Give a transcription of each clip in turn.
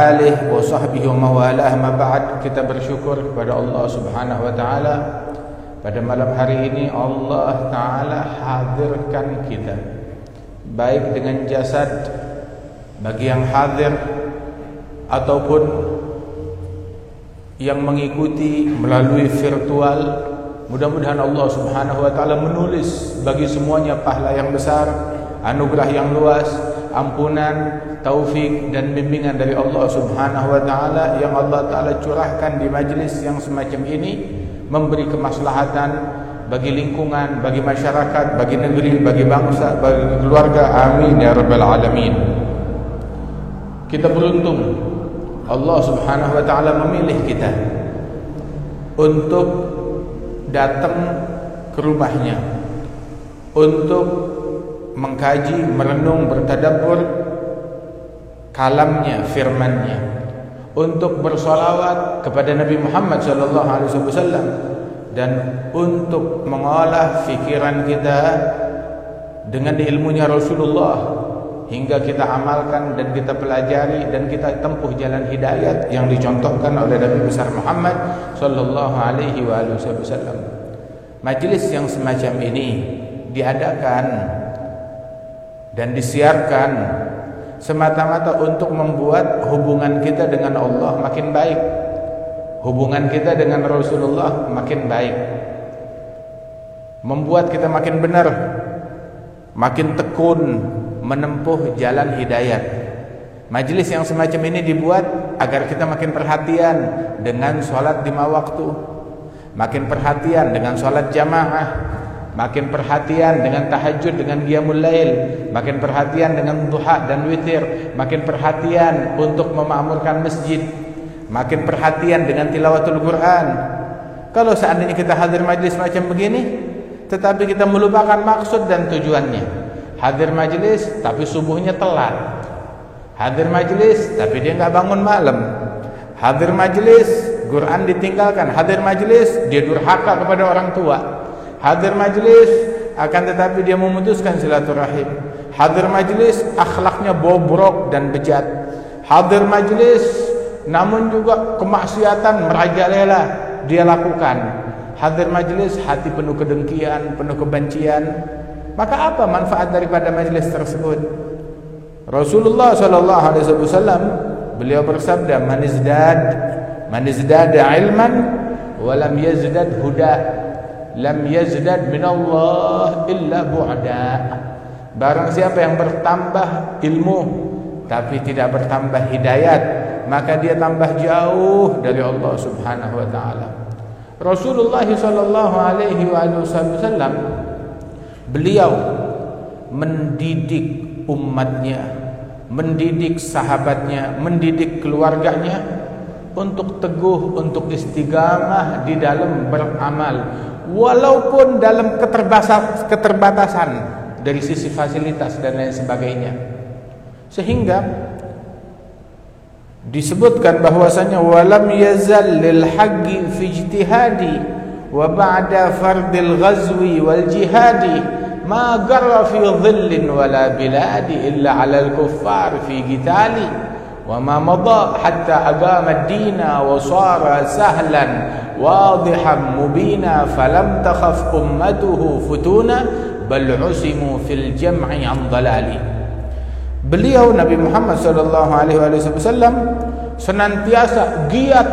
alih wa sahbihi wa mawalah ma ba'd. Kita bersyukur kepada Allah Subhanahu wa taala. Pada malam hari ini Allah taala hadirkan kita. Baik dengan jasad bagi yang hadir ataupun yang mengikuti melalui virtual. Mudah-mudahan Allah Subhanahu wa taala menulis bagi semuanya pahala yang besar anugerah yang luas ampunan taufik dan bimbingan dari Allah Subhanahu wa taala yang Allah taala curahkan di majlis yang semacam ini memberi kemaslahatan bagi lingkungan, bagi masyarakat, bagi negeri, bagi bangsa, bagi keluarga. Amin ya rabbal alamin. Kita beruntung Allah Subhanahu wa taala memilih kita untuk datang ke rumahnya untuk mengkaji, merenung, bertadabbur kalamnya, firmannya untuk bersolawat kepada Nabi Muhammad sallallahu alaihi wasallam dan untuk mengolah fikiran kita dengan ilmunya Rasulullah hingga kita amalkan dan kita pelajari dan kita tempuh jalan hidayat yang dicontohkan oleh Nabi besar Muhammad sallallahu alaihi wasallam. Majlis yang semacam ini diadakan dan disiarkan semata-mata untuk membuat hubungan kita dengan Allah makin baik. Hubungan kita dengan Rasulullah makin baik. Membuat kita makin benar. Makin tekun menempuh jalan hidayat. Majlis yang semacam ini dibuat agar kita makin perhatian dengan sholat lima waktu makin perhatian dengan sholat jamaah makin perhatian dengan tahajud dengan qiyamul lail. Makin perhatian dengan duha dan witir. Makin perhatian untuk memakmurkan masjid. Makin perhatian dengan tilawatul Quran. Kalau seandainya kita hadir majlis macam begini tetapi kita melupakan maksud dan tujuannya. Hadir majlis tapi subuhnya telat. Hadir majlis tapi dia enggak bangun malam. Hadir majlis Quran ditinggalkan. Hadir majlis dia durhaka kepada orang tua hadir majlis akan tetapi dia memutuskan silaturahim. Hadir majlis akhlaknya bobrok dan bejat. Hadir majlis namun juga kemaksiatan merajalela dia lakukan. Hadir majlis hati penuh kedengkian penuh kebencian. Maka apa manfaat daripada majlis tersebut? Rasulullah sallallahu alaihi wasallam beliau bersabda man izdad man izdada ilman wa lam yazdad huda lam yazdad minallah illa bu'da. Barang siapa yang bertambah ilmu tapi tidak bertambah hidayat maka dia tambah jauh dari Allah Subhanahu wa taala. Rasulullah sallallahu alaihi wasallam beliau mendidik umatnya mendidik sahabatnya mendidik keluarganya untuk teguh untuk istiqamah di dalam beramal walaupun dalam keterbatasan, dari sisi fasilitas dan lain sebagainya. Sehingga disebutkan bahwasanya walam yazal lil haqqi fi ijtihadi wa ba'da fardil ghazwi wal jihadi ma garra fi dhillin wala biladi illa ala al kuffar fi qitali وما مضى حتى أقام الدين وصار سهلا واضحا مبينا فلم تخف أمته فتونا بل عسموا في الجمع عن ضلال Beliau Nabi Muhammad sallallahu alaihi wasallam senantiasa giat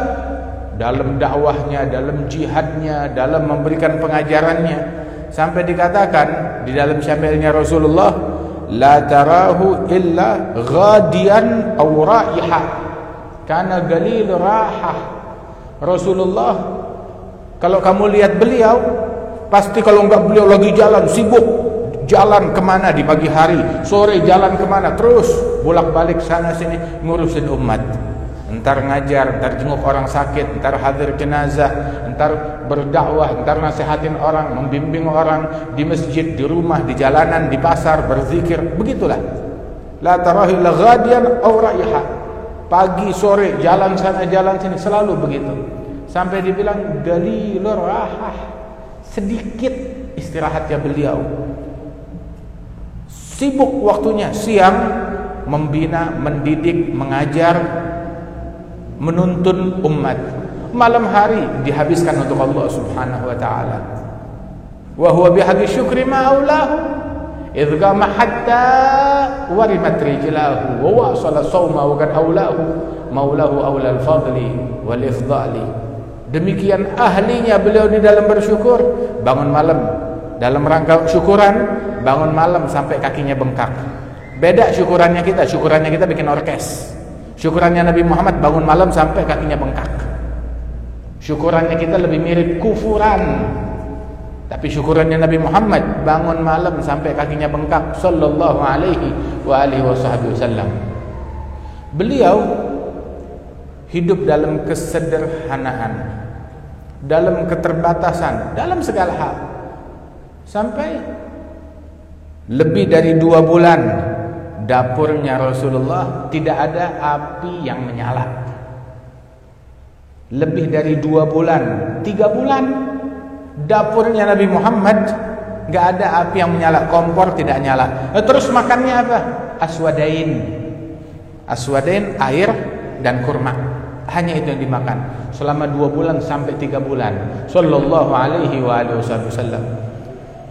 dalam dakwahnya, dalam jihadnya, dalam memberikan pengajarannya sampai dikatakan di dalam syamilnya Rasulullah la tarahu illa ghadian aw raiha. Kana galil rahah Rasulullah kalau kamu lihat beliau pasti kalau enggak beliau lagi jalan sibuk. Jalan ke mana di pagi hari sore jalan ke mana terus bolak balik sana sini ngurusin umat entar ngajar, entar jenguk orang sakit, entar hadir jenazah, entar berdakwah, entar nasihatin orang, membimbing orang di masjid, di rumah, di jalanan, di pasar, berzikir, begitulah. La tarahi la ghadiyan aw raiha. Pagi sore jalan sana jalan sini selalu begitu. Sampai dibilang dalilur rahah. Sedikit istirahatnya beliau. Sibuk waktunya siang membina, mendidik, mengajar menuntun umat. Malam hari dihabiskan untuk Allah Subhanahu wa taala. Wa huwa bihaqqi syukri ma aulahu idh qama hatta warimat rijlahu wa wasala sawma wa kad aulahu maulahu aula al-fadli wal ifdali. Demikian ahlinya beliau di dalam bersyukur bangun malam dalam rangka syukuran bangun malam sampai kakinya bengkak. Beda syukurannya kita syukurannya kita bikin orkes syukurannya Nabi Muhammad bangun malam sampai kakinya bengkak. Syukurannya kita lebih mirip kufuran. Tapi syukurannya Nabi Muhammad bangun malam sampai kakinya bengkak. Sallallahu alaihi wa alihi wasallam. Beliau hidup dalam kesederhanaan dalam keterbatasan dalam segala hal. Sampai lebih dari dua bulan dapurnya Rasulullah tidak ada api yang menyala. Lebih dari dua bulan tiga bulan dapurnya Nabi Muhammad nggak ada api yang menyala kompor tidak nyala. Eh, terus makannya apa? Aswadain. Aswadain air dan kurma. Hanya itu yang dimakan. Selama dua bulan sampai tiga bulan. Sallallahu alaihi wasallam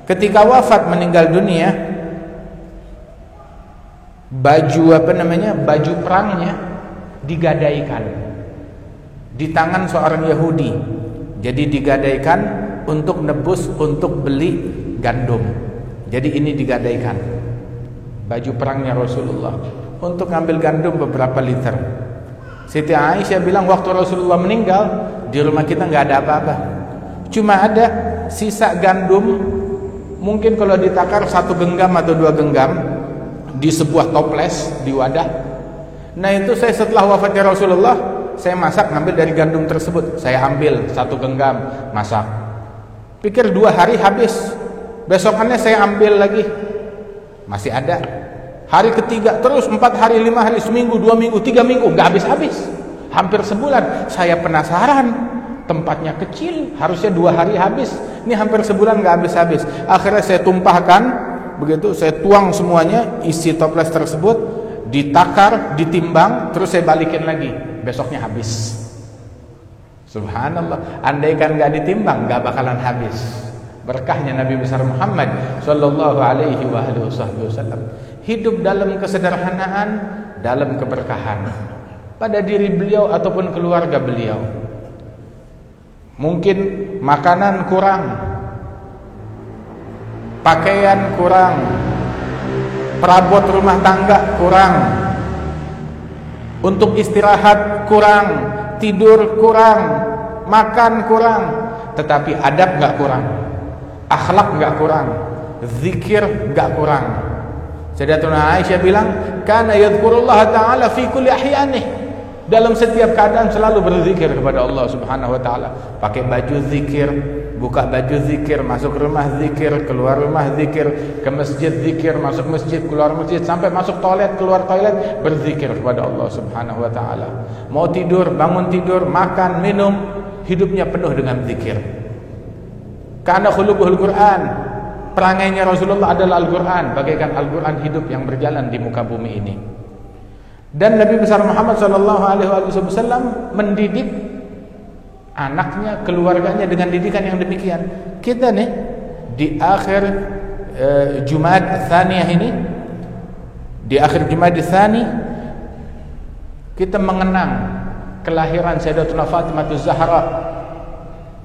ketika wafat meninggal dunia baju apa namanya? Baju perangnya digadaikan di tangan seorang Yahudi. Jadi digadaikan untuk nebus untuk beli gandum. Jadi ini digadaikan. Baju perangnya Rasulullah. Untuk ngambil gandum beberapa liter. Siti Aisyah bilang waktu Rasulullah meninggal di rumah kita nggak ada apa-apa. Cuma ada sisa gandum. Mungkin kalau ditakar satu genggam atau dua genggam di sebuah toples di wadah. Nah itu saya setelah wafatnya Rasulullah saya masak ngambil dari gandum tersebut. Saya ambil satu genggam masak. Pikir dua hari habis. Besokannya saya ambil lagi. Masih ada. Hari ketiga terus empat hari lima hari seminggu dua minggu tiga minggu nggak habis habis hampir sebulan. Saya penasaran. Tempatnya kecil harusnya dua hari habis. Ini hampir sebulan nggak habis-habis. Akhirnya saya tumpahkan begitu saya tuang semuanya isi toples tersebut ditakar ditimbang terus saya balikin lagi. Besoknya habis. Subhanallah. Andaikan nggak ditimbang nggak bakalan habis. Berkahnya Nabi besar Muhammad sallallahu alaihi wasallam hidup dalam kesederhanaan dalam keberkahan. Pada diri beliau ataupun keluarga beliau. Mungkin makanan kurang Pakaian kurang. Perabot rumah tangga kurang. Untuk istirahat kurang. Tidur kurang. Makan kurang. Tetapi adab gak kurang. Akhlak gak kurang. Zikir gak kurang. Sayyidatuna Aisyah bilang Kana yadhkurullah ta'ala fi kulli ahyanih. Dalam setiap keadaan selalu berzikir kepada Allah Subhanahu wa taala. Pakai baju zikir, buka baju zikir, masuk rumah zikir, keluar rumah zikir, ke masjid zikir, masuk masjid, keluar masjid, sampai masuk toilet, keluar toilet berzikir kepada Allah Subhanahu wa taala. Mau tidur, bangun tidur, makan, minum, hidupnya penuh dengan zikir. Karena khuluquhul Quran, perangainya Rasulullah adalah Al-Quran, bagaikan Al-Quran hidup yang berjalan di muka bumi ini. Dan Nabi besar Muhammad sallallahu alaihi wasallam mendidik anaknya, keluarganya dengan didikan yang demikian. Kita nih di akhir uh, Jumat Tsaniyah ini di akhir Jumat Tsani kita mengenang kelahiran Sayyidatuna Fatimah Zahra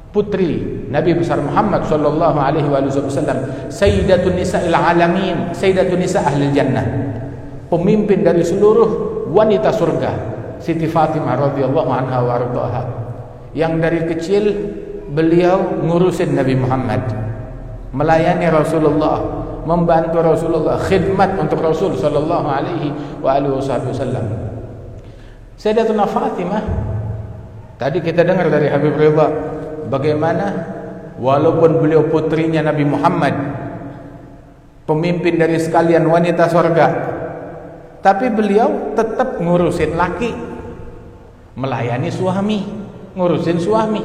putri Nabi besar Muhammad sallallahu alaihi wasallam sayyidatun nisa'il alamin sayyidatun nisa' ahli jannah pemimpin dari seluruh wanita surga Siti Fatimah radhiyallahu anha wa yang dari kecil beliau ngurusin Nabi Muhammad. Melayani Rasulullah membantu Rasulullah khidmat untuk Rasul sallallahu alaihi wa alihi wasallam. Sayyidatuna Fatimah tadi kita dengar dari Habib Ridha bagaimana walaupun beliau putrinya Nabi Muhammad pemimpin dari sekalian wanita surga tapi beliau tetap ngurusin laki, melayani suami, ngurusin suami.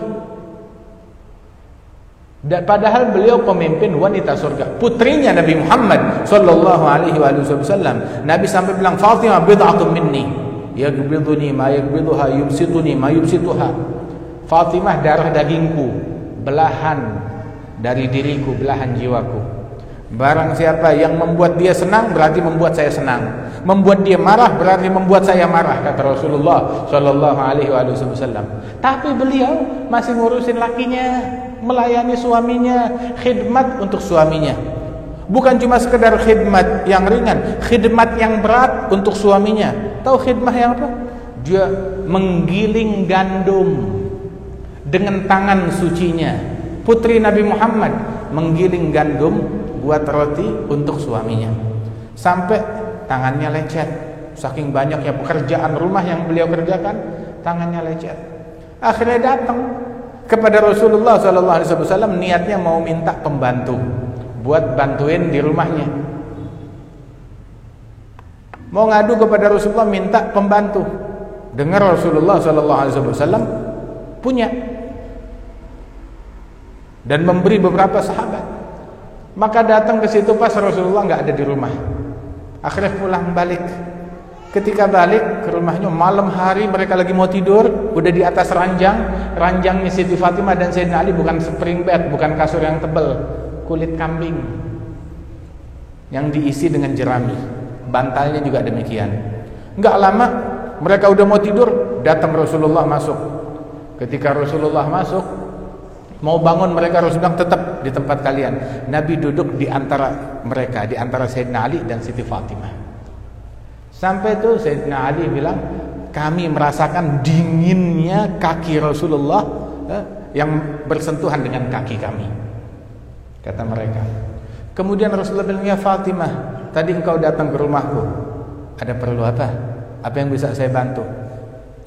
Dan padahal beliau pemimpin wanita surga, putrinya Nabi Muhammad sallallahu alaihi wasallam. Nabi sampai bilang Fatimah bid'atun minni. yagbiduni ma yagbidha yubsituni ma yubsituha Fatimah darah dagingku belahan dari diriku belahan jiwaku Barang siapa yang membuat dia senang berarti membuat saya senang. Membuat dia marah berarti membuat saya marah kata Rasulullah sallallahu alaihi wasallam. Tapi beliau masih ngurusin lakinya, melayani suaminya, khidmat untuk suaminya. Bukan cuma sekedar khidmat yang ringan, khidmat yang berat untuk suaminya. Tahu khidmat yang apa? Dia menggiling gandum dengan tangan sucinya. Putri Nabi Muhammad menggiling gandum buat roti untuk suaminya sampai tangannya lecet. Saking banyaknya pekerjaan rumah yang beliau kerjakan tangannya lecet. Akhirnya datang kepada Rasulullah SAW niatnya mau minta pembantu buat bantuin di rumahnya. Mau ngadu kepada Rasulullah minta pembantu. Dengar Rasulullah SAW punya dan memberi beberapa sahabat. Maka datang ke situ pas Rasulullah nggak ada di rumah. Akhirnya pulang balik. Ketika balik ke rumahnya malam hari mereka lagi mau tidur, udah di atas ranjang. Ranjangnya Siti Fatimah dan Sayyidina Ali bukan spring bed, bukan kasur yang tebal, kulit kambing yang diisi dengan jerami. Bantalnya juga demikian. Enggak lama mereka udah mau tidur, datang Rasulullah masuk. Ketika Rasulullah masuk, Mau bangun mereka bilang tetap di tempat kalian. Nabi duduk di antara mereka, di antara Sayyidina Ali dan Siti Fatimah. Sampai itu Sayyidina Ali bilang, kami merasakan dinginnya kaki Rasulullah eh, yang bersentuhan dengan kaki kami. Kata mereka. Kemudian Rasulullah bilang, ya Fatimah, tadi engkau datang ke rumahku. Ada perlu apa? Apa yang bisa saya bantu?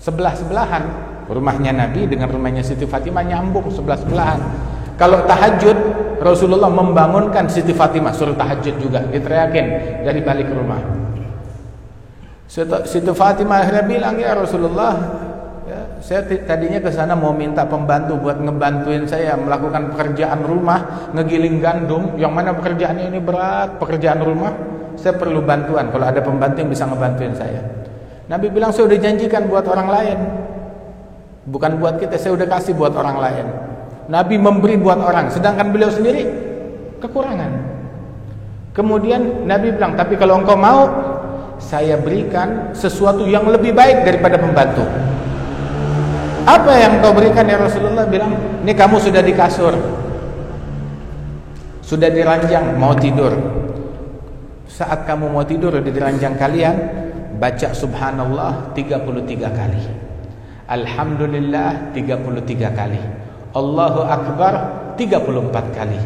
Sebelah-sebelahan Rumahnya Nabi dengan rumahnya Siti Fatimah nyambung sebelah-sebelahan. Kalau tahajud, Rasulullah membangunkan Siti Fatimah suruh tahajud juga, diteriakin dari balik rumah. Siti Fatimah akhirnya bilang, "Ya Rasulullah, ya, saya tadinya ke sana mau minta pembantu buat ngebantuin saya melakukan pekerjaan rumah, ngegiling gandum, yang mana pekerjaannya ini berat, pekerjaan rumah. Saya perlu bantuan kalau ada pembantu yang bisa ngebantuin saya." Nabi bilang, "Saya udah janjikan buat orang lain." Bukan buat kita, saya udah kasih buat orang lain. Nabi memberi buat orang, sedangkan beliau sendiri kekurangan. Kemudian Nabi bilang, tapi kalau engkau mau, saya berikan sesuatu yang lebih baik daripada pembantu. Apa yang kau berikan ya Rasulullah bilang, ini kamu sudah di kasur, sudah diranjang, mau tidur. Saat kamu mau tidur di ranjang kalian, baca subhanallah 33 kali. Alhamdulillah 33 kali Allahu Akbar 34 kali.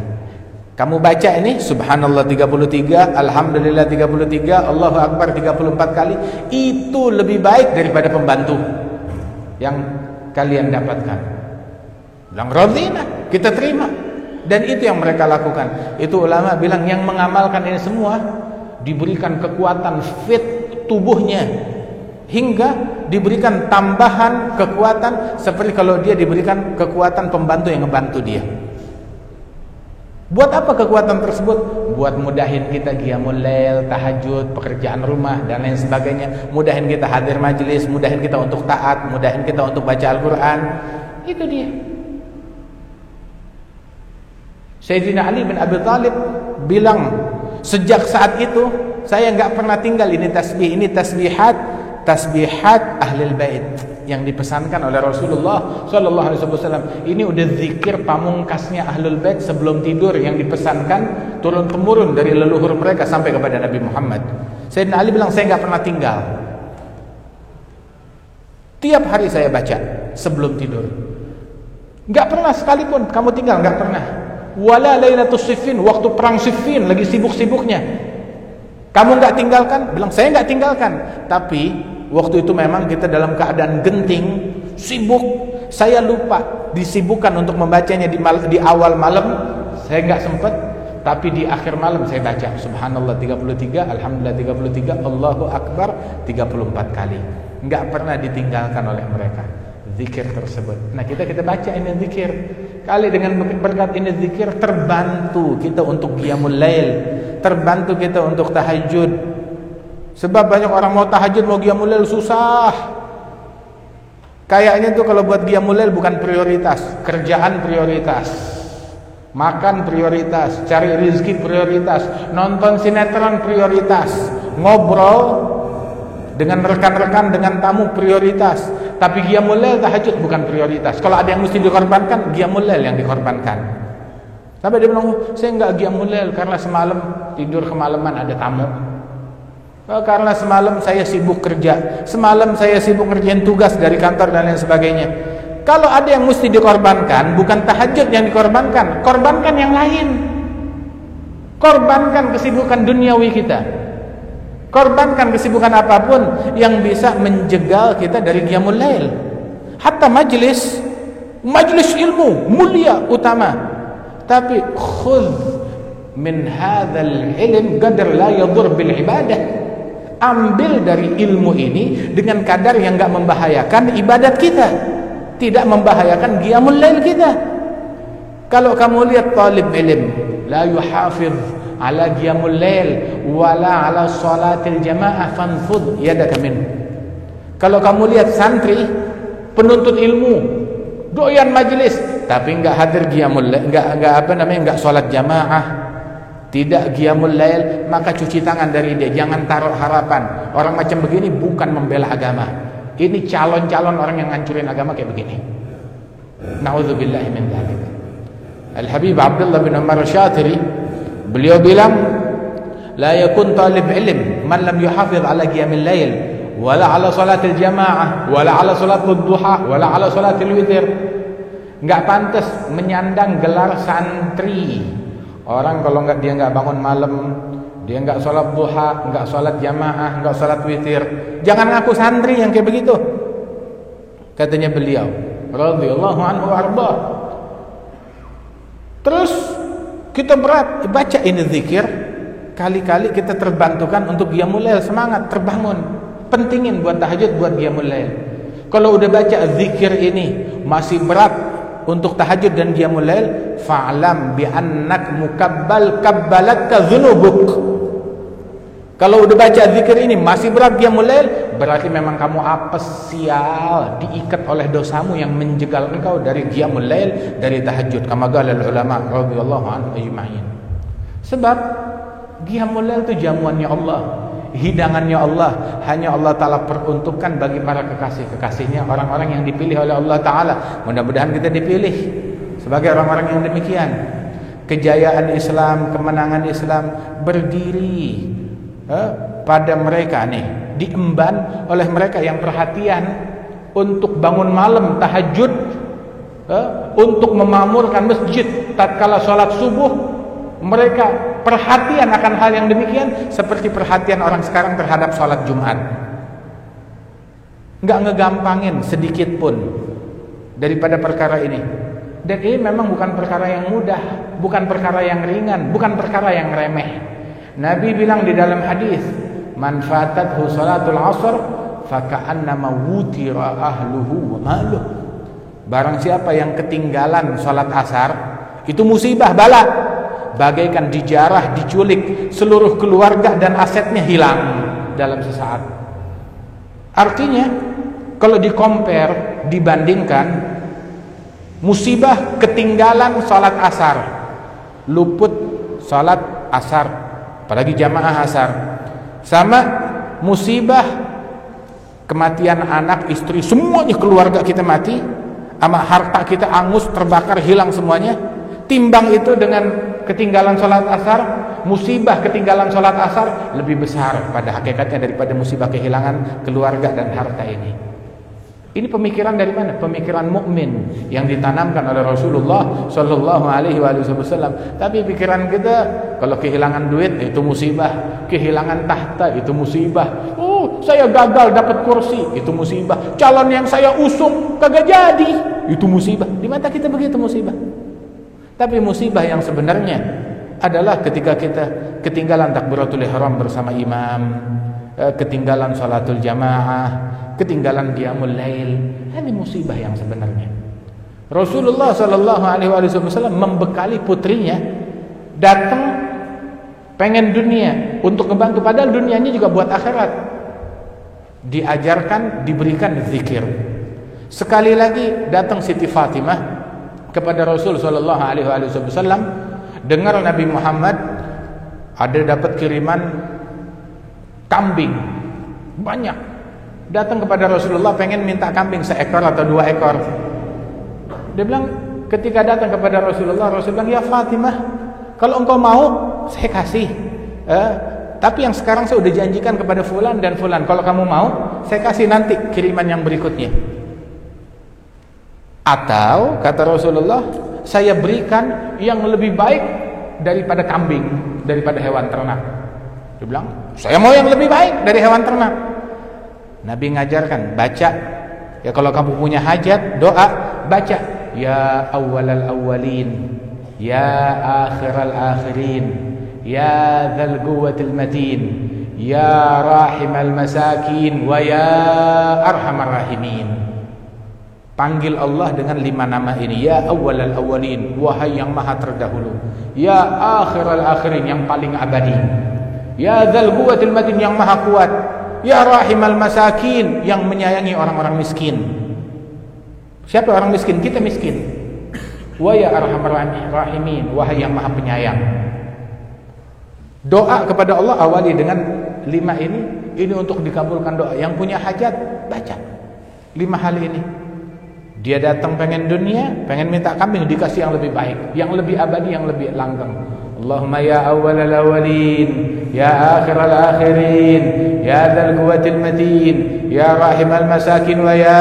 Kamu baca ini Subhanallah 33 Alhamdulillah 33 Allahu Akbar 34 kali Itu lebih baik daripada pembantu Yang kalian dapatkan. Bilang Rodina Kita terima. Dan itu yang mereka lakukan. Itu ulama bilang yang mengamalkan ini semua Diberikan kekuatan fit tubuhnya hingga diberikan tambahan kekuatan seperti kalau dia diberikan kekuatan pembantu yang ngebantu dia. Buat apa kekuatan tersebut? Buat mudahin kita qiyamul lail, tahajud, pekerjaan rumah dan lain sebagainya. Mudahin kita hadir majelis, mudahin kita untuk taat, mudahin kita untuk baca Al-Qur'an. Itu dia. Sayyidina Ali bin Abi Thalib bilang, sejak saat itu saya nggak pernah tinggal ini tasbih, ini tasbihat tasbihat ahli bait yang dipesankan oleh Rasulullah sallallahu alaihi wasallam. Ini udah zikir pamungkasnya ahlul bait sebelum tidur yang dipesankan turun temurun dari leluhur mereka sampai kepada Nabi Muhammad. Sayyidina Ali bilang saya nggak pernah tinggal. Tiap hari saya baca sebelum tidur. Nggak pernah sekalipun kamu tinggal nggak pernah. Wala siffin waktu perang siffin lagi sibuk-sibuknya. Kamu nggak tinggalkan? Bilang saya nggak tinggalkan. Tapi Waktu itu memang kita dalam keadaan genting, sibuk. Saya lupa disibukkan untuk membacanya di, mal di awal malam. Saya nggak sempat, tapi di akhir malam saya baca Subhanallah 33, Alhamdulillah 33, Allahu Akbar 34 kali. Nggak pernah ditinggalkan oleh mereka zikir tersebut. Nah kita kita baca ini zikir. Kali dengan berkat ini zikir terbantu kita untuk qiyamul lail, terbantu kita untuk tahajud, Sebab banyak orang mau tahajud mau qiyamul lail susah. Kayaknya tuh kalau buat qiyamul lail bukan prioritas, kerjaan prioritas. Makan prioritas, cari rezeki prioritas, nonton sinetron prioritas, ngobrol dengan rekan-rekan dengan tamu prioritas. Tapi qiyamul lail tahajud bukan prioritas. Kalau ada yang mesti dikorbankan, qiyamul lail yang dikorbankan. Sampai dia bilang, oh, saya enggak qiyamul lail karena semalam tidur kemalaman ada tamu. Oh, karena semalam saya sibuk kerja, semalam saya sibuk ngerjain tugas dari kantor dan lain sebagainya. Kalau ada yang mesti dikorbankan, bukan tahajud yang dikorbankan, korbankan yang lain. Korbankan kesibukan duniawi kita. Korbankan kesibukan apa pun yang bisa menjegal kita dari qiyamul lail. Hatta majlis, majlis ilmu mulia utama tapi khudh min hadzal ilm qadar la yadur bil ibadah ambil dari ilmu ini dengan kadar yang enggak membahayakan ibadat kita. Tidak membahayakan qiyamul lail kita. Kalau kamu lihat talib ilm la yuhafiz ala qiyamul lail wala ala salatil jamaah fanfud yadaka min. Kalau kamu lihat santri penuntut ilmu doyan majlis tapi enggak hadir qiyamul enggak enggak apa namanya enggak salat jamaah tidak qiyamul lail maka cuci tangan dari dia. Jangan taruh harapan. Orang macam begini bukan membela agama. Ini calon-calon orang yang ngancurin agama kayak begini. Naudzubillah min dzalik. Al Habib Abdullah bin Umar Syatiri beliau bilang la yakun talib ilm man lam yuhafiz ala qiyamil lail wala ala salatil jamaah wala ala salatul duha wala ala salatil witir nggak pantas menyandang gelar santri orang kalau nggak dia nggak bangun malam dia nggak sholat duha nggak sholat jamaah nggak sholat witir jangan ngaku santri yang kayak begitu. Katanya beliau radhiyallahu anhu arba terus kita berat baca ini zikir kali-kali kita terbantukan untuk dia mulai semangat terbangun pentingin buat tahajud buat dia mulai. Kalau udah baca zikir ini masih berat untuk tahajud dan qiyamul lail fa'lam bi annak mukabbal kabbalatka dzunubuk kalau udah baca zikir ini masih berat qiyamul lail berarti memang kamu apes sial diikat oleh dosamu yang menjegal engkau dari qiyamul lail dari tahajud. Kama qala ulama radhiyallahu anhu ajma'in. Sebab qiyamul lail itu jamuannya Allah hidangannya Allah. Hanya Allah Ta'ala peruntukkan bagi para kekasih-kekasihnya orang-orang yang dipilih oleh Allah Ta'ala. Mudah-mudahan kita dipilih sebagai orang-orang yang demikian. Kejayaan Islam, kemenangan Islam berdiri eh, pada mereka nih diemban oleh mereka yang perhatian untuk bangun malam tahajud eh, untuk memamurkan masjid tatkala sholat subuh mereka perhatian akan hal yang demikian seperti perhatian orang sekarang terhadap sholat Jumat. Enggak ngegampangin sedikit pun daripada perkara ini. Dan ini memang bukan perkara yang mudah, bukan perkara yang ringan, bukan perkara yang remeh. Nabi bilang di dalam hadis, "Man fatathu salatul asr faka'annama wutira ahluhu wa maluh." Barang siapa yang ketinggalan salat asar, itu musibah bala bagaikan dijarah, diculik, seluruh keluarga dan asetnya hilang dalam sesaat. Artinya, kalau dikompar, dibandingkan, musibah ketinggalan salat asar, luput salat asar, apalagi jamaah asar, sama musibah kematian anak, istri, semuanya keluarga kita mati, sama harta kita angus, terbakar, hilang semuanya, timbang itu dengan ketinggalan sholat asar musibah ketinggalan sholat asar lebih besar pada hakikatnya daripada musibah kehilangan keluarga dan harta ini ini pemikiran dari mana? Pemikiran mukmin yang ditanamkan oleh Rasulullah Shallallahu Alaihi Wasallam. Tapi pikiran kita kalau kehilangan duit itu musibah, kehilangan tahta itu musibah. Oh, saya gagal dapat kursi itu musibah. Calon yang saya usung kagak jadi itu musibah. Di mata kita begitu musibah. Tapi musibah yang sebenarnya adalah ketika kita ketinggalan takbiratul ihram bersama imam, eh, ketinggalan salatul jamaah, ketinggalan qiyamul lail. Ini musibah yang sebenarnya. Rasulullah sallallahu alaihi wasallam membekali putrinya datang pengen dunia, untuk membantu padahal dunianya juga buat akhirat diajarkan diberikan zikir sekali lagi datang Siti Fatimah kepada Rasul sallallahu alaihi wasallam dengar Nabi Muhammad ada dapat kiriman kambing. Banyak. Datang kepada Rasulullah pengen minta kambing seekor atau dua ekor. Dia bilang ketika datang kepada Rasulullah Rasulullah bilang ya Fatimah kalau engkau mau saya kasih. Eh, tapi yang sekarang saya sudah janjikan kepada fulan dan fulan. Kalau kamu mau saya kasih nanti kiriman yang berikutnya atau kata Rasulullah saya berikan yang lebih baik daripada kambing daripada hewan ternak. Dia bilang saya mau yang lebih baik dari hewan ternak. Nabi ngajarkan baca. Ya kalau kamu punya hajat doa baca. Ya awwalal awwalin ya akhiral akhirin ya dzal quwwatil matin ya rahimal masakin wa ya arhamar rahimin panggil Allah dengan lima nama ini ya awwalal awwalin wahai yang maha terdahulu ya akhiral akhirin yang paling abadi ya dzal quwwatil matin yang maha kuat ya rahimal masakin yang menyayangi orang-orang miskin Siapa orang miskin? Kita miskin. Wa ya arhamar rahimin, wahai yang maha penyayang. Doa kepada Allah awali dengan lima ini. Ini untuk dikabulkan doa. Yang punya hajat, baca. Lima hal ini. Dia datang pengen dunia, pengen minta kambing, dikasih yang lebih baik. Yang lebih abadi, yang lebih langgeng. Allahumma ya awal al-awwalin, ya akhir al-akhirin, ya dzal quwwatil matin, ya rahim al-masakin wa ya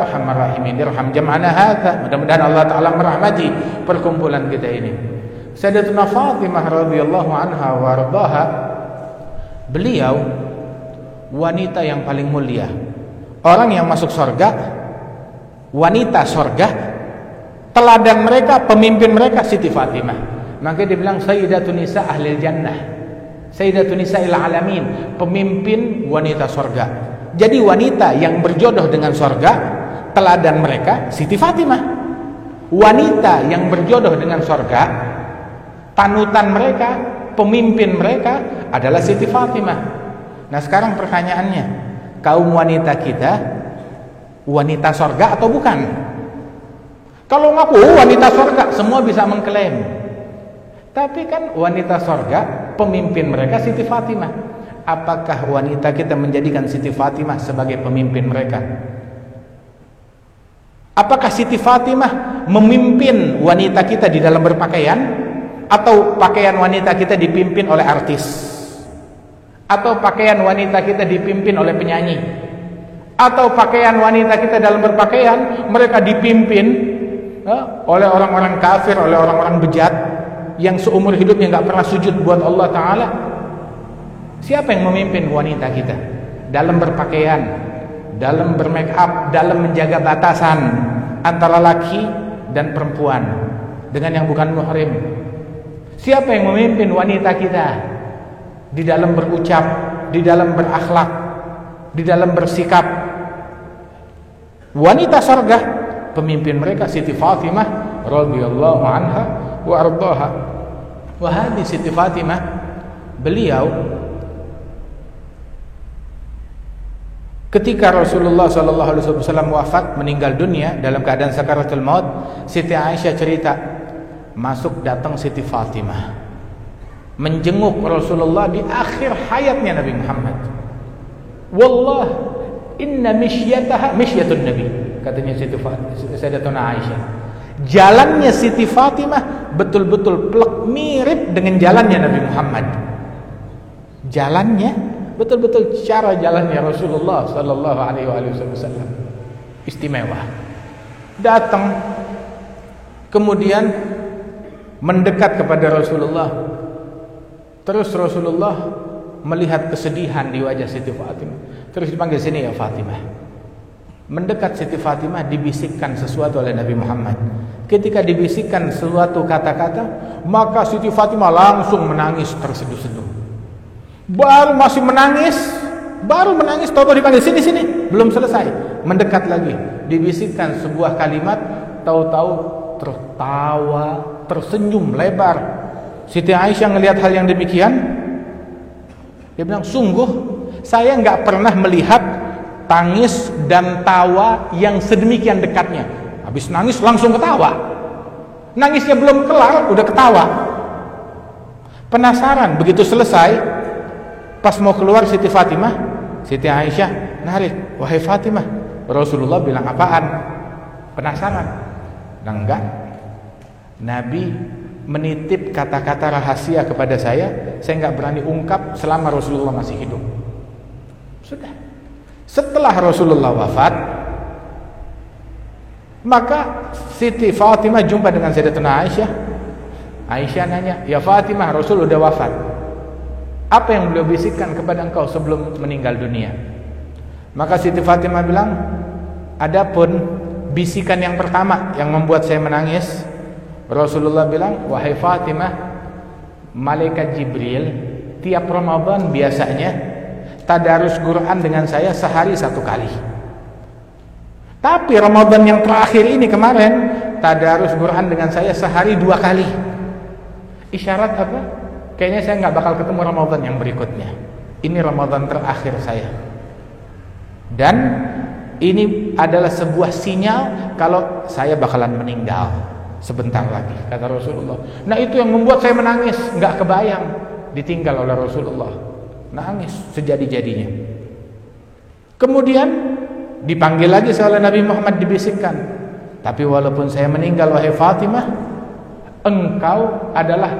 arhamar rahimin. Irham jam'ana hadza. Mudah-mudahan Allah taala merahmati perkumpulan kita ini. Sayyidatuna Fatimah radhiyallahu anha wa radhaha beliau wanita yang paling mulia. Orang yang masuk surga, wanita surga, teladan mereka, pemimpin mereka Siti Fatimah. Maka dia bilang Sayyidatun Nisa Ahlil Jannah. Sayyidatun Nisa Alamin, pemimpin wanita sorga. Jadi wanita yang berjodoh dengan sorga, teladan mereka Siti Fatimah. Wanita yang berjodoh dengan sorga, panutan mereka, pemimpin mereka adalah Siti Fatimah. Nah sekarang pertanyaannya, kaum wanita kita wanita sorga atau bukan? Kalau ngaku wanita sorga, semua bisa mengklaim. Tapi kan wanita sorga, pemimpin mereka Siti Fatimah. Apakah wanita kita menjadikan Siti Fatimah sebagai pemimpin mereka? Apakah Siti Fatimah memimpin wanita kita di dalam berpakaian? Atau pakaian wanita kita dipimpin oleh artis? Atau pakaian wanita kita dipimpin oleh penyanyi? Atau pakaian wanita kita dalam berpakaian mereka dipimpin eh, oleh orang-orang kafir, oleh orang-orang bejat? yang seumur hidupnya nggak pernah sujud buat Allah Taala. Siapa yang memimpin wanita kita? Dalam berpakaian dalam bermake up dalam menjaga batasan antara laki dan perempuan dengan yang bukan muhrim. Siapa yang memimpin wanita kita? Di dalam berucap di dalam berakhlak di dalam bersikap wanita surga pemimpin mereka Siti Fatimah radhiyallahu anha wa ardaha wa Siti Fatimah beliau ketika Rasulullah sallallahu alaihi wasallam wafat meninggal dunia dalam keadaan sakaratul maut Siti Aisyah cerita masuk datang Siti Fatimah menjenguk Rasulullah di akhir hayatnya Nabi Muhammad. Wallah inna mishyataha mishyatun nabi katanya Siti Sayyidatuna Aisyah. Jalannya Siti Fatimah betul-betul plek mirip dengan jalannya Nabi Muhammad. Jalannya betul-betul cara jalannya Rasulullah sallallahu alaihi wasallam. Istimewa. Datang kemudian mendekat kepada Rasulullah. Terus Rasulullah melihat kesedihan di wajah Siti Fatimah terus dipanggil sini ya Fatimah mendekat Siti Fatimah dibisikkan sesuatu oleh Nabi Muhammad. Ketika dibisikkan suatu kata-kata, maka Siti Fatimah langsung menangis terseduh-seduh. Baru masih menangis, baru menangis, tahu dipanggil sini sini, belum selesai, mendekat lagi, dibisikkan sebuah kalimat, tahu-tahu tertawa, tersenyum lebar. Siti Aisyah melihat hal yang demikian, Dia bilang, sungguh saya nggak pernah melihat tangis dan tawa yang sedemikian dekatnya. Habis nangis langsung ketawa. Nangisnya belum kelar, udah ketawa. Penasaran, begitu selesai, pas mau keluar Siti Fatimah, Siti Aisyah narik, wahai Fatimah, Rasulullah bilang apaan? Penasaran? Nah, enggak. Nabi menitip kata-kata rahasia kepada saya, saya nggak berani ungkap selama Rasulullah masih hidup. Sudah. Setelah Rasulullah wafat, maka Siti Fatimah jumpa dengan Sayyidatuna Aisyah. Aisyah nanya, "Ya Fatimah, Rasul udah wafat. Apa yang beliau bisikkan kepada engkau sebelum meninggal dunia?" Maka Siti Fatimah bilang, "Adapun bisikan yang pertama yang membuat saya menangis, Rasulullah bilang, "Wahai Fatimah, malaikat Jibril tiap Ramadan biasanya tadarus Quran dengan saya sehari satu kali. Tapi Ramadan yang terakhir ini kemarin tadarus Quran dengan saya sehari dua kali. Isyarat apa? Kayaknya saya nggak bakal ketemu Ramadan yang berikutnya. Ini Ramadan terakhir saya. Dan ini adalah sebuah sinyal kalau saya bakalan meninggal sebentar lagi kata Rasulullah. Nah itu yang membuat saya menangis, nggak kebayang ditinggal oleh Rasulullah. Nangis sejadi-jadinya. Kemudian dipanggil lagi oleh Nabi Muhammad dibisikkan. Tapi walaupun saya meninggal wahai Fatimah, engkau adalah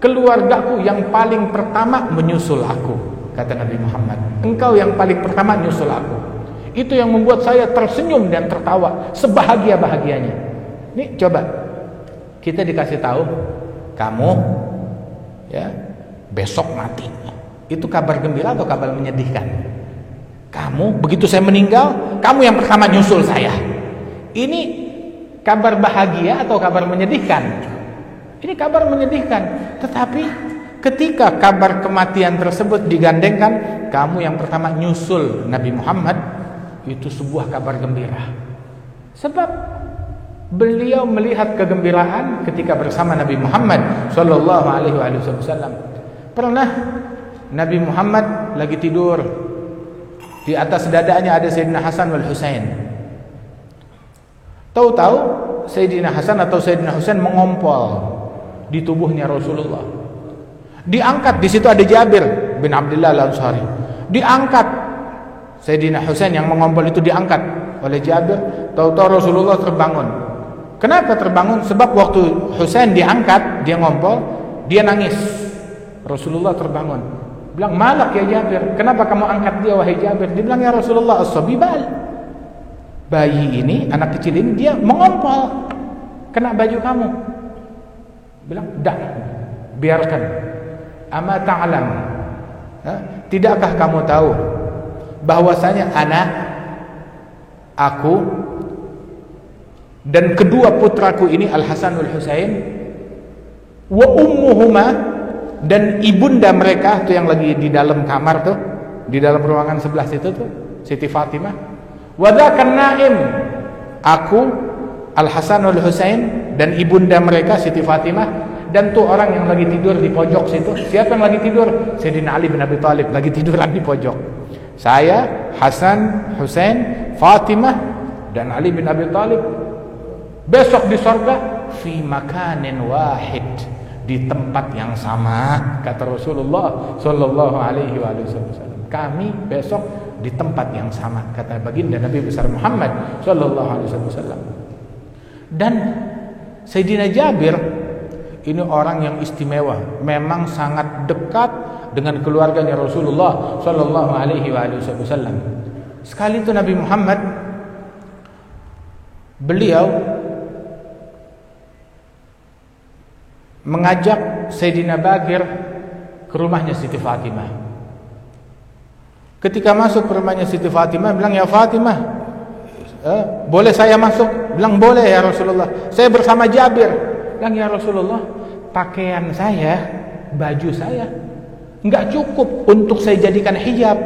keluargaku yang paling pertama menyusul aku, kata Nabi Muhammad. Engkau yang paling pertama menyusul aku. Itu yang membuat saya tersenyum dan tertawa sebahagia-bahagianya. Ini coba kita dikasih tahu kamu ya besok mati. Itu kabar gembira atau kabar menyedihkan? Kamu begitu saya meninggal, kamu yang pertama nyusul saya. Ini kabar bahagia atau kabar menyedihkan? Ini kabar menyedihkan. Tetapi ketika kabar kematian tersebut digandengkan, kamu yang pertama nyusul Nabi Muhammad, itu sebuah kabar gembira. Sebab Beliau melihat kegembiraan ketika bersama Nabi Muhammad sallallahu alaihi wasallam. Pernah Nabi Muhammad lagi tidur di atas dadanya ada Sayyidina Hasan wal Husain. Tahu-tahu Sayyidina Hasan atau Sayyidina Husain mengompol di tubuhnya Rasulullah. Diangkat di situ ada Jabir bin Abdullah Al-Ansari. Diangkat Sayyidina Husain yang mengompol itu diangkat oleh Jabir. Tahu-tahu Rasulullah terbangun Kenapa terbangun? Sebab waktu Husain diangkat, dia ngompol, dia nangis. Rasulullah terbangun. Bilang, malak ya Jabir. Kenapa kamu angkat dia wahai Jabir? Dia bilang, ya Rasulullah, as-sabibal. Bayi ini, anak kecil ini, dia mengompol. Kena baju kamu. Bilang, dah, biarkan. Ama ta'alam. Tidakkah kamu tahu bahwasanya anak aku dan kedua putraku ini Al Hasan Al Husain wa ummuhuma dan ibunda mereka tuh yang lagi di dalam kamar tuh di dalam ruangan sebelah situ tuh Siti Fatimah. Wadzakan naim aku Al Hasan Al Husain dan ibunda mereka Siti Fatimah dan tuh orang yang lagi tidur di pojok situ. Siapa yang lagi tidur? Sayyidina Ali bin Abi Thalib lagi tidur di pojok. Saya Hasan Husain Fatimah dan Ali bin Abi Thalib Besok di sorga fi makanin wahid di tempat yang sama kata Rasulullah Shallallahu Alaihi Wasallam. Kami besok di tempat yang sama kata baginda Nabi besar Muhammad Shallallahu Alaihi Wasallam. Dan Sayyidina Jabir ini orang yang istimewa, memang sangat dekat dengan keluarganya Rasulullah Shallallahu Alaihi Wasallam. Sekali itu Nabi Muhammad beliau mengajak Sayyidina Bagir ke rumahnya Siti Fatimah. Ketika masuk ke rumahnya Siti Fatimah, bilang ya Fatimah, eh, boleh saya masuk? Bilang boleh ya Rasulullah. Saya bersama Jabir. Bilang ya Rasulullah, pakaian saya, baju saya, nggak cukup untuk saya jadikan hijab.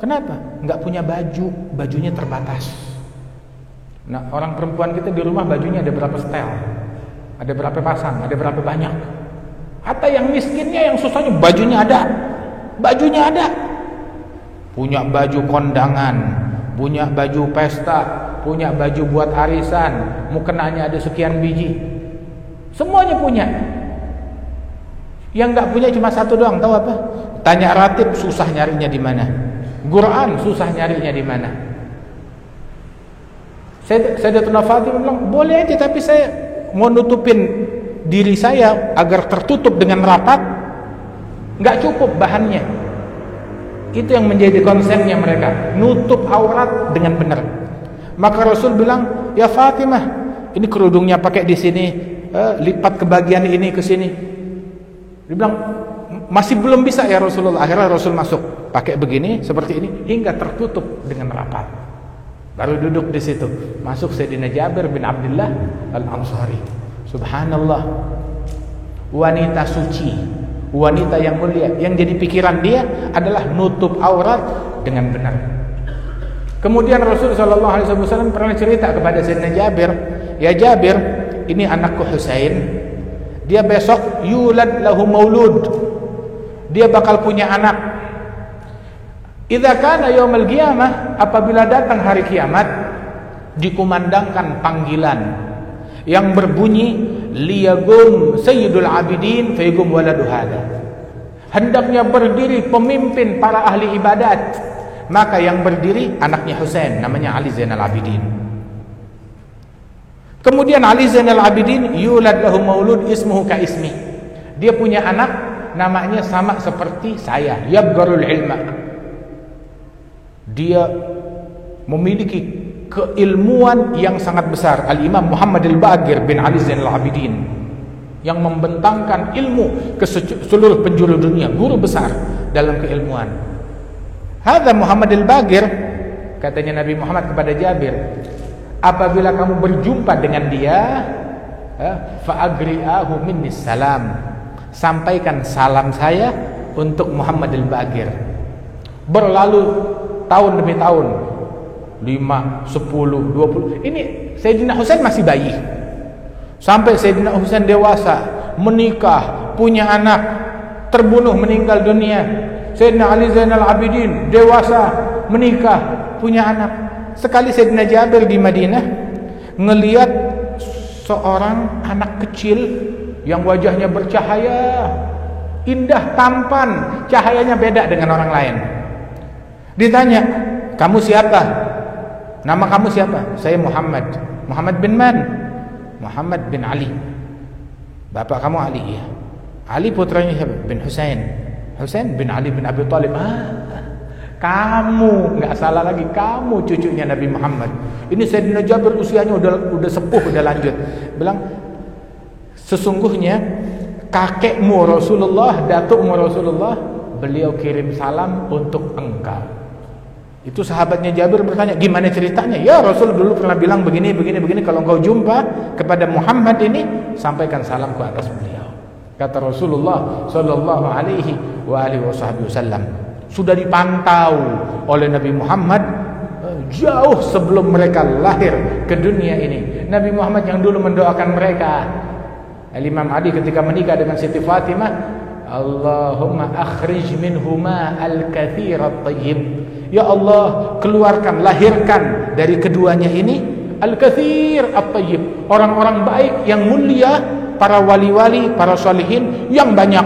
Kenapa? Nggak punya baju, bajunya terbatas. Nah, orang perempuan kita di rumah bajunya ada berapa setel? Ada berapa pasang, ada berapa banyak. Hatta yang miskinnya, yang susahnya bajunya ada. bajunya ada. Punya baju kondangan punya baju pesta punya baju buat arisan mukenanya ada sekian biji. Semuanya punya. Yang nggak punya cuma satu doang tahu apa? Tanya ratib susah nyarinya di mana? Quran susah nyarinya di mana? Saya saya Fatimah bilang boleh aja tapi saya mau nutupin diri saya agar tertutup dengan rapat nggak cukup bahannya. Itu yang menjadi konsepnya mereka nutup aurat dengan benar. Maka Rasul bilang ya Fatimah ini kerudungnya pakai di sini eh, lipat ke bagian ini ke sini. Dia bilang masih belum bisa ya Rasulullah. Akhirnya Rasul masuk pakai begini seperti ini hingga tertutup dengan rapat Baru duduk di situ. Masuk Sayyidina Jabir bin Abdullah Al-Ansari. Subhanallah. Wanita suci, wanita yang mulia. Yang jadi pikiran dia adalah nutup aurat dengan benar. Kemudian Rasul sallallahu alaihi wasallam pernah cerita kepada Sayyidina Jabir, "Ya Jabir, ini anakku Husain. Dia besok yulad lahu maulud. Dia bakal punya anak Idza kana yaumul qiyamah apabila datang hari kiamat dikumandangkan panggilan yang berbunyi liyagum sayyidul abidin fayagum waladu hada hendaknya berdiri pemimpin para ahli ibadat. Maka yang berdiri anaknya Husain namanya Ali Zainal Abidin. Kemudian Ali Zainal Abidin yulad lahu maulud ismuhu ka ismi. Dia punya anak namanya sama seperti saya yabgarul ilma dia memiliki keilmuan yang sangat besar. Al-Imam Muhammad Al-Bagir bin Ali Zainal Abidin yang membentangkan ilmu ke seluruh penjuru dunia guru besar dalam keilmuan. Hadza Muhammad Al-Bagir katanya Nabi Muhammad kepada Jabir apabila kamu berjumpa dengan dia eh, fa'agri'ahu minni salam. Sampaikan salam saya untuk Muhammad Al-Bagir. Berlalu tahun demi tahun. 5, 10, 20 ini Sayyidina Husain masih bayi. Sampai Sayyidina Husain dewasa menikah, punya anak terbunuh meninggal dunia. Sayyidina Ali Zainal Abidin dewasa menikah punya anak. Sekali Sayyidina Jabir di Madinah ngelihat seorang anak kecil yang wajahnya bercahaya indah tampan cahayanya beda dengan orang lain Ditanya, kamu siapa? Nama kamu siapa? Saya Muhammad. Muhammad bin Man. Muhammad bin Ali. Bapak kamu Ali ya. Ali putranya siapa? Bin Husain. Husain bin Ali bin Abi Talib. Ah, kamu nggak salah lagi. Kamu cucunya Nabi Muhammad. Ini Sayyidina Jabir usianya udah udah sepuh, udah lanjut. Bilang sesungguhnya kakekmu Rasulullah, datukmu Rasulullah, beliau kirim salam untuk engkau. Itu sahabatnya Jabir bertanya, gimana ceritanya? Ya Rasul dulu pernah bilang begini, begini, begini. Kalau engkau jumpa kepada Muhammad ini, sampaikan salam ke atas beliau. Kata Rasulullah Sallallahu Alaihi Wasallam. Sudah dipantau oleh Nabi Muhammad eh, jauh sebelum mereka lahir ke dunia ini. Nabi Muhammad yang dulu mendoakan mereka. Imam Ali ketika menikah dengan Siti Fatimah, Allahumma akhrij minhuma al-kathir at-tayyib Ya Allah keluarkan lahirkan dari keduanya ini al-kathir at-tayyib. Orang-orang baik yang mulia para wali-wali para salihin yang banyak.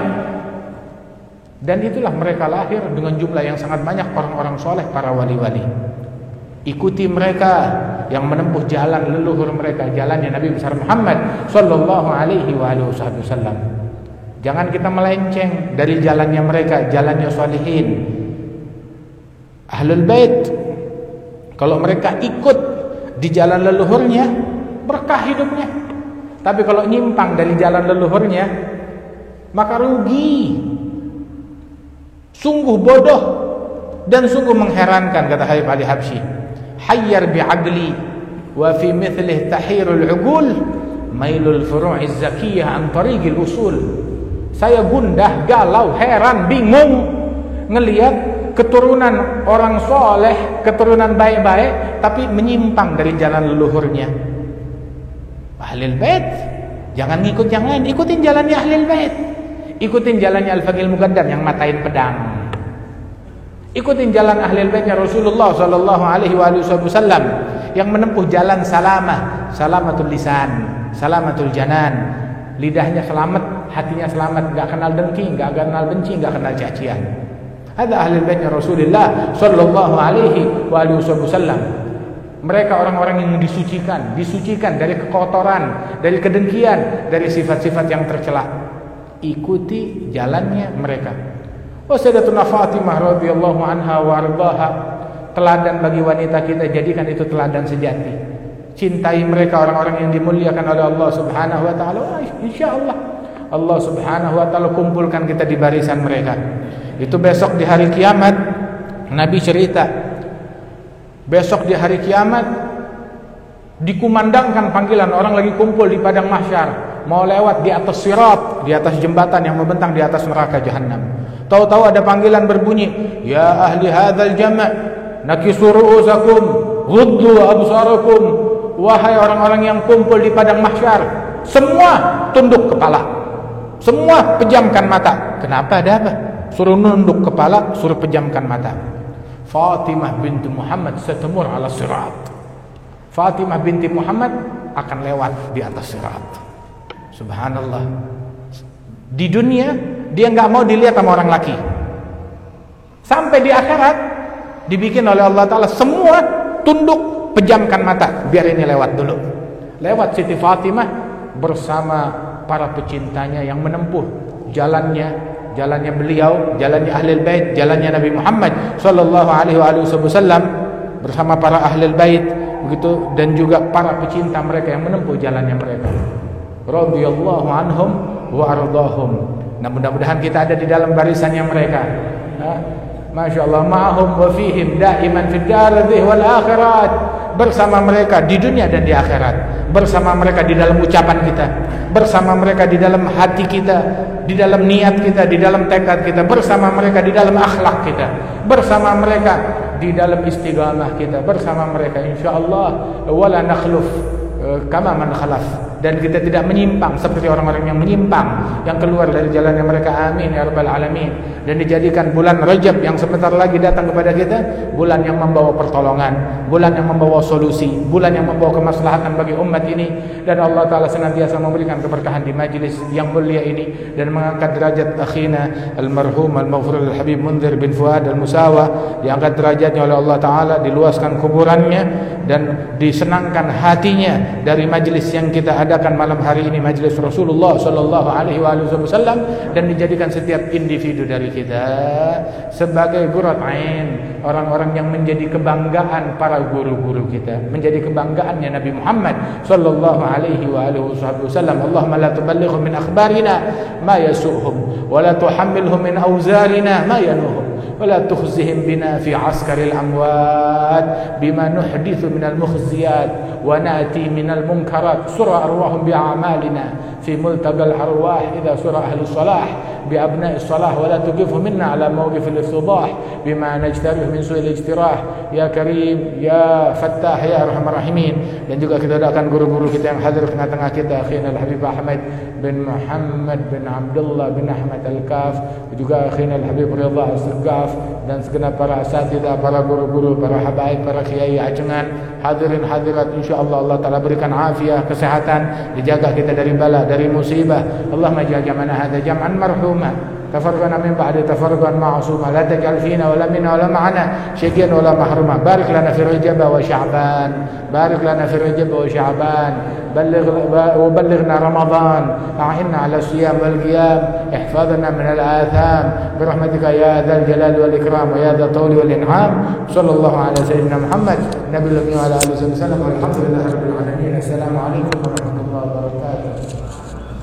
Dan itulah mereka lahir dengan jumlah yang sangat banyak orang-orang soleh para wali-wali. Ikuti mereka yang menempuh jalan leluhur mereka jalannya Nabi besar Muhammad sallallahu alaihi wasallam. Jangan kita melenceng dari jalannya mereka jalannya salihin Ahlul Bait kalau mereka ikut di jalan leluhurnya berkah hidupnya. Tapi kalau nyimpang dari jalan leluhurnya maka rugi. Sungguh bodoh dan sungguh mengherankan kata Habib Ali Habsyi. Hayyar bi'aqli wa fi mithlih tahirul uqul mailul furu'i zakiyah an tariqil usul. Saya gundah, galau, heran, bingung ngelihat keturunan orang soleh, keturunan baik-baik, tapi menyimpang dari jalan leluhurnya. Ahlul bait, jangan ngikut yang lain, ikutin jalannya ahlul bait. Ikutin jalannya Al-Faqil Mugaddam yang matain pedang. Ikutin jalan ahli baitnya Rasulullah sallallahu alaihi wasallam yang menempuh jalan salamah, salamatul lisan, salamatul janan. Lidahnya selamat, hatinya selamat, enggak kenal dengki, enggak kenal benci, enggak kenal cacian. Ada ahli baitnya Rasulullah sallallahu alaihi wasallam. Mereka orang-orang yang disucikan, disucikan dari kekotoran, dari kedengkian, dari sifat-sifat yang tercela. Ikuti jalannya mereka. Oh Sayyidatuna Fatimah radhiyallahu anha wa ardaha teladan bagi wanita kita jadikan itu teladan sejati. Cintai mereka orang-orang yang dimuliakan oleh Allah Subhanahu wa taala. Insyaallah Allah Subhanahu wa taala kumpulkan kita di barisan mereka. Itu besok di hari kiamat Nabi cerita besok di hari kiamat dikumandangkan panggilan orang lagi kumpul di padang mahsyar mau lewat di atas sirat di atas jembatan yang membentang di atas neraka jahanam Tahu-tahu ada panggilan berbunyi, "Ya ahli hadzal jama' nakisu ru'usakum, ghuddu absarakum." Wahai orang-orang yang kumpul di padang mahsyar, semua tunduk kepala. Semua pejamkan mata. Kenapa ada apa? Suruh nunduk kepala, suruh pejamkan mata. Fatimah binti Muhammad setemur ala sirat. Fatimah binti Muhammad akan lewat di atas sirat. Subhanallah. Di dunia dia nggak mau dilihat sama orang laki. Sampai di akhirat dibikin oleh Allah Taala semua tunduk pejamkan mata biar ini lewat dulu. Lewat Siti Fatimah bersama para pecintanya yang menempuh jalannya jalannya beliau, jalannya ahli bait, jalannya Nabi Muhammad sallallahu alaihi wasallam bersama para ahli bait begitu dan juga para pecinta mereka yang menempuh jalannya mereka. Radhiyallahu anhum wa ardahum. Nah mudah-mudahan kita ada di dalam barisannya mereka. Masya Allah, ma'hum wa fihim daiman fid daradih wal akhirat. Bersama mereka di dunia dan di akhirat. Bersama mereka di dalam ucapan kita. Bersama mereka di dalam hati kita. Di dalam niat kita, di dalam tekad kita. Bersama mereka di dalam akhlak kita. Bersama mereka di dalam istiqamah kita. Bersama mereka insyaAllah. Wala nakhluf eh, kama man khalaf dan kita tidak menyimpang seperti orang-orang yang menyimpang yang keluar dari jalan yang mereka amin ya rabbal alamin. Dan dijadikan bulan Rajab yang sebentar lagi datang kepada kita bulan yang membawa pertolongan bulan yang membawa solusi bulan yang membawa kemaslahatan bagi umat ini. Dan Allah taala senantiasa memberikan keberkahan di majlis yang mulia ini dan mengangkat derajat akhina almarhum almaghfur alhabib Munzir bin Fuad almusawa diangkat derajatnya oleh Allah taala diluaskan kuburannya dan disenangkan hatinya dari majlis yang kita ada mengadakan malam hari ini majlis Rasulullah sallallahu alaihi wasallam dan dijadikan setiap individu dari kita sebagai gurat ain, orang-orang yang menjadi kebanggaan para guru-guru kita, menjadi kebanggaannya Nabi Muhammad sallallahu alaihi wasallam. Allahumma la tuballighhum min akhbarina ma yasuhum wa la tuhammilhum min awzarina ma yanuhum ولا تخزهم بنا في عسكر الأموات بما نحدث من المخزيات ونأتي من المنكرات. سر أرواحهم بأعمالنا في ملتقى الأرواح. إذا سر أهل الصلاح بأبناء الصلاح ولا تقفه منا على موقف الافتضاح بما نجترح من سوء الاجتراح. يا كريم يا فتاح يا أرحم الراحمين. Dan juga kita doakan guru-guru kita yang hadir tengah-tengah kita. Akhina Al-Habib Ahmad bin Muhammad bin Abdullah bin Ahmad Al-Kaf juga akhina Al-Habib Ridha Al-Segaf dan segenap para asatidah, para guru-guru, para habaib, para kiai ajengan hadirin hadirat insyaallah Allah taala berikan afiah kesehatan dijaga kita dari bala dari musibah. Allah majal jamana hadza jam'an marhuma تفرقنا من بعد تفرقا معصوما لا تجعل فينا ولا منا ولا معنا شقيا ولا محروما. بارك لنا في رجب وشعبان. بارك لنا في رجب وشعبان. بلغ وبلغنا رمضان. أعنا على الصيام والقيام. احفظنا من الآثام. برحمتك يا ذا الجلال والإكرام ويا ذا الطول والإنعام. صلى الله على سيدنا محمد. نبي الله وعلى آله وسلم. والحمد لله رب العالمين. السلام عليكم ورحمة الله.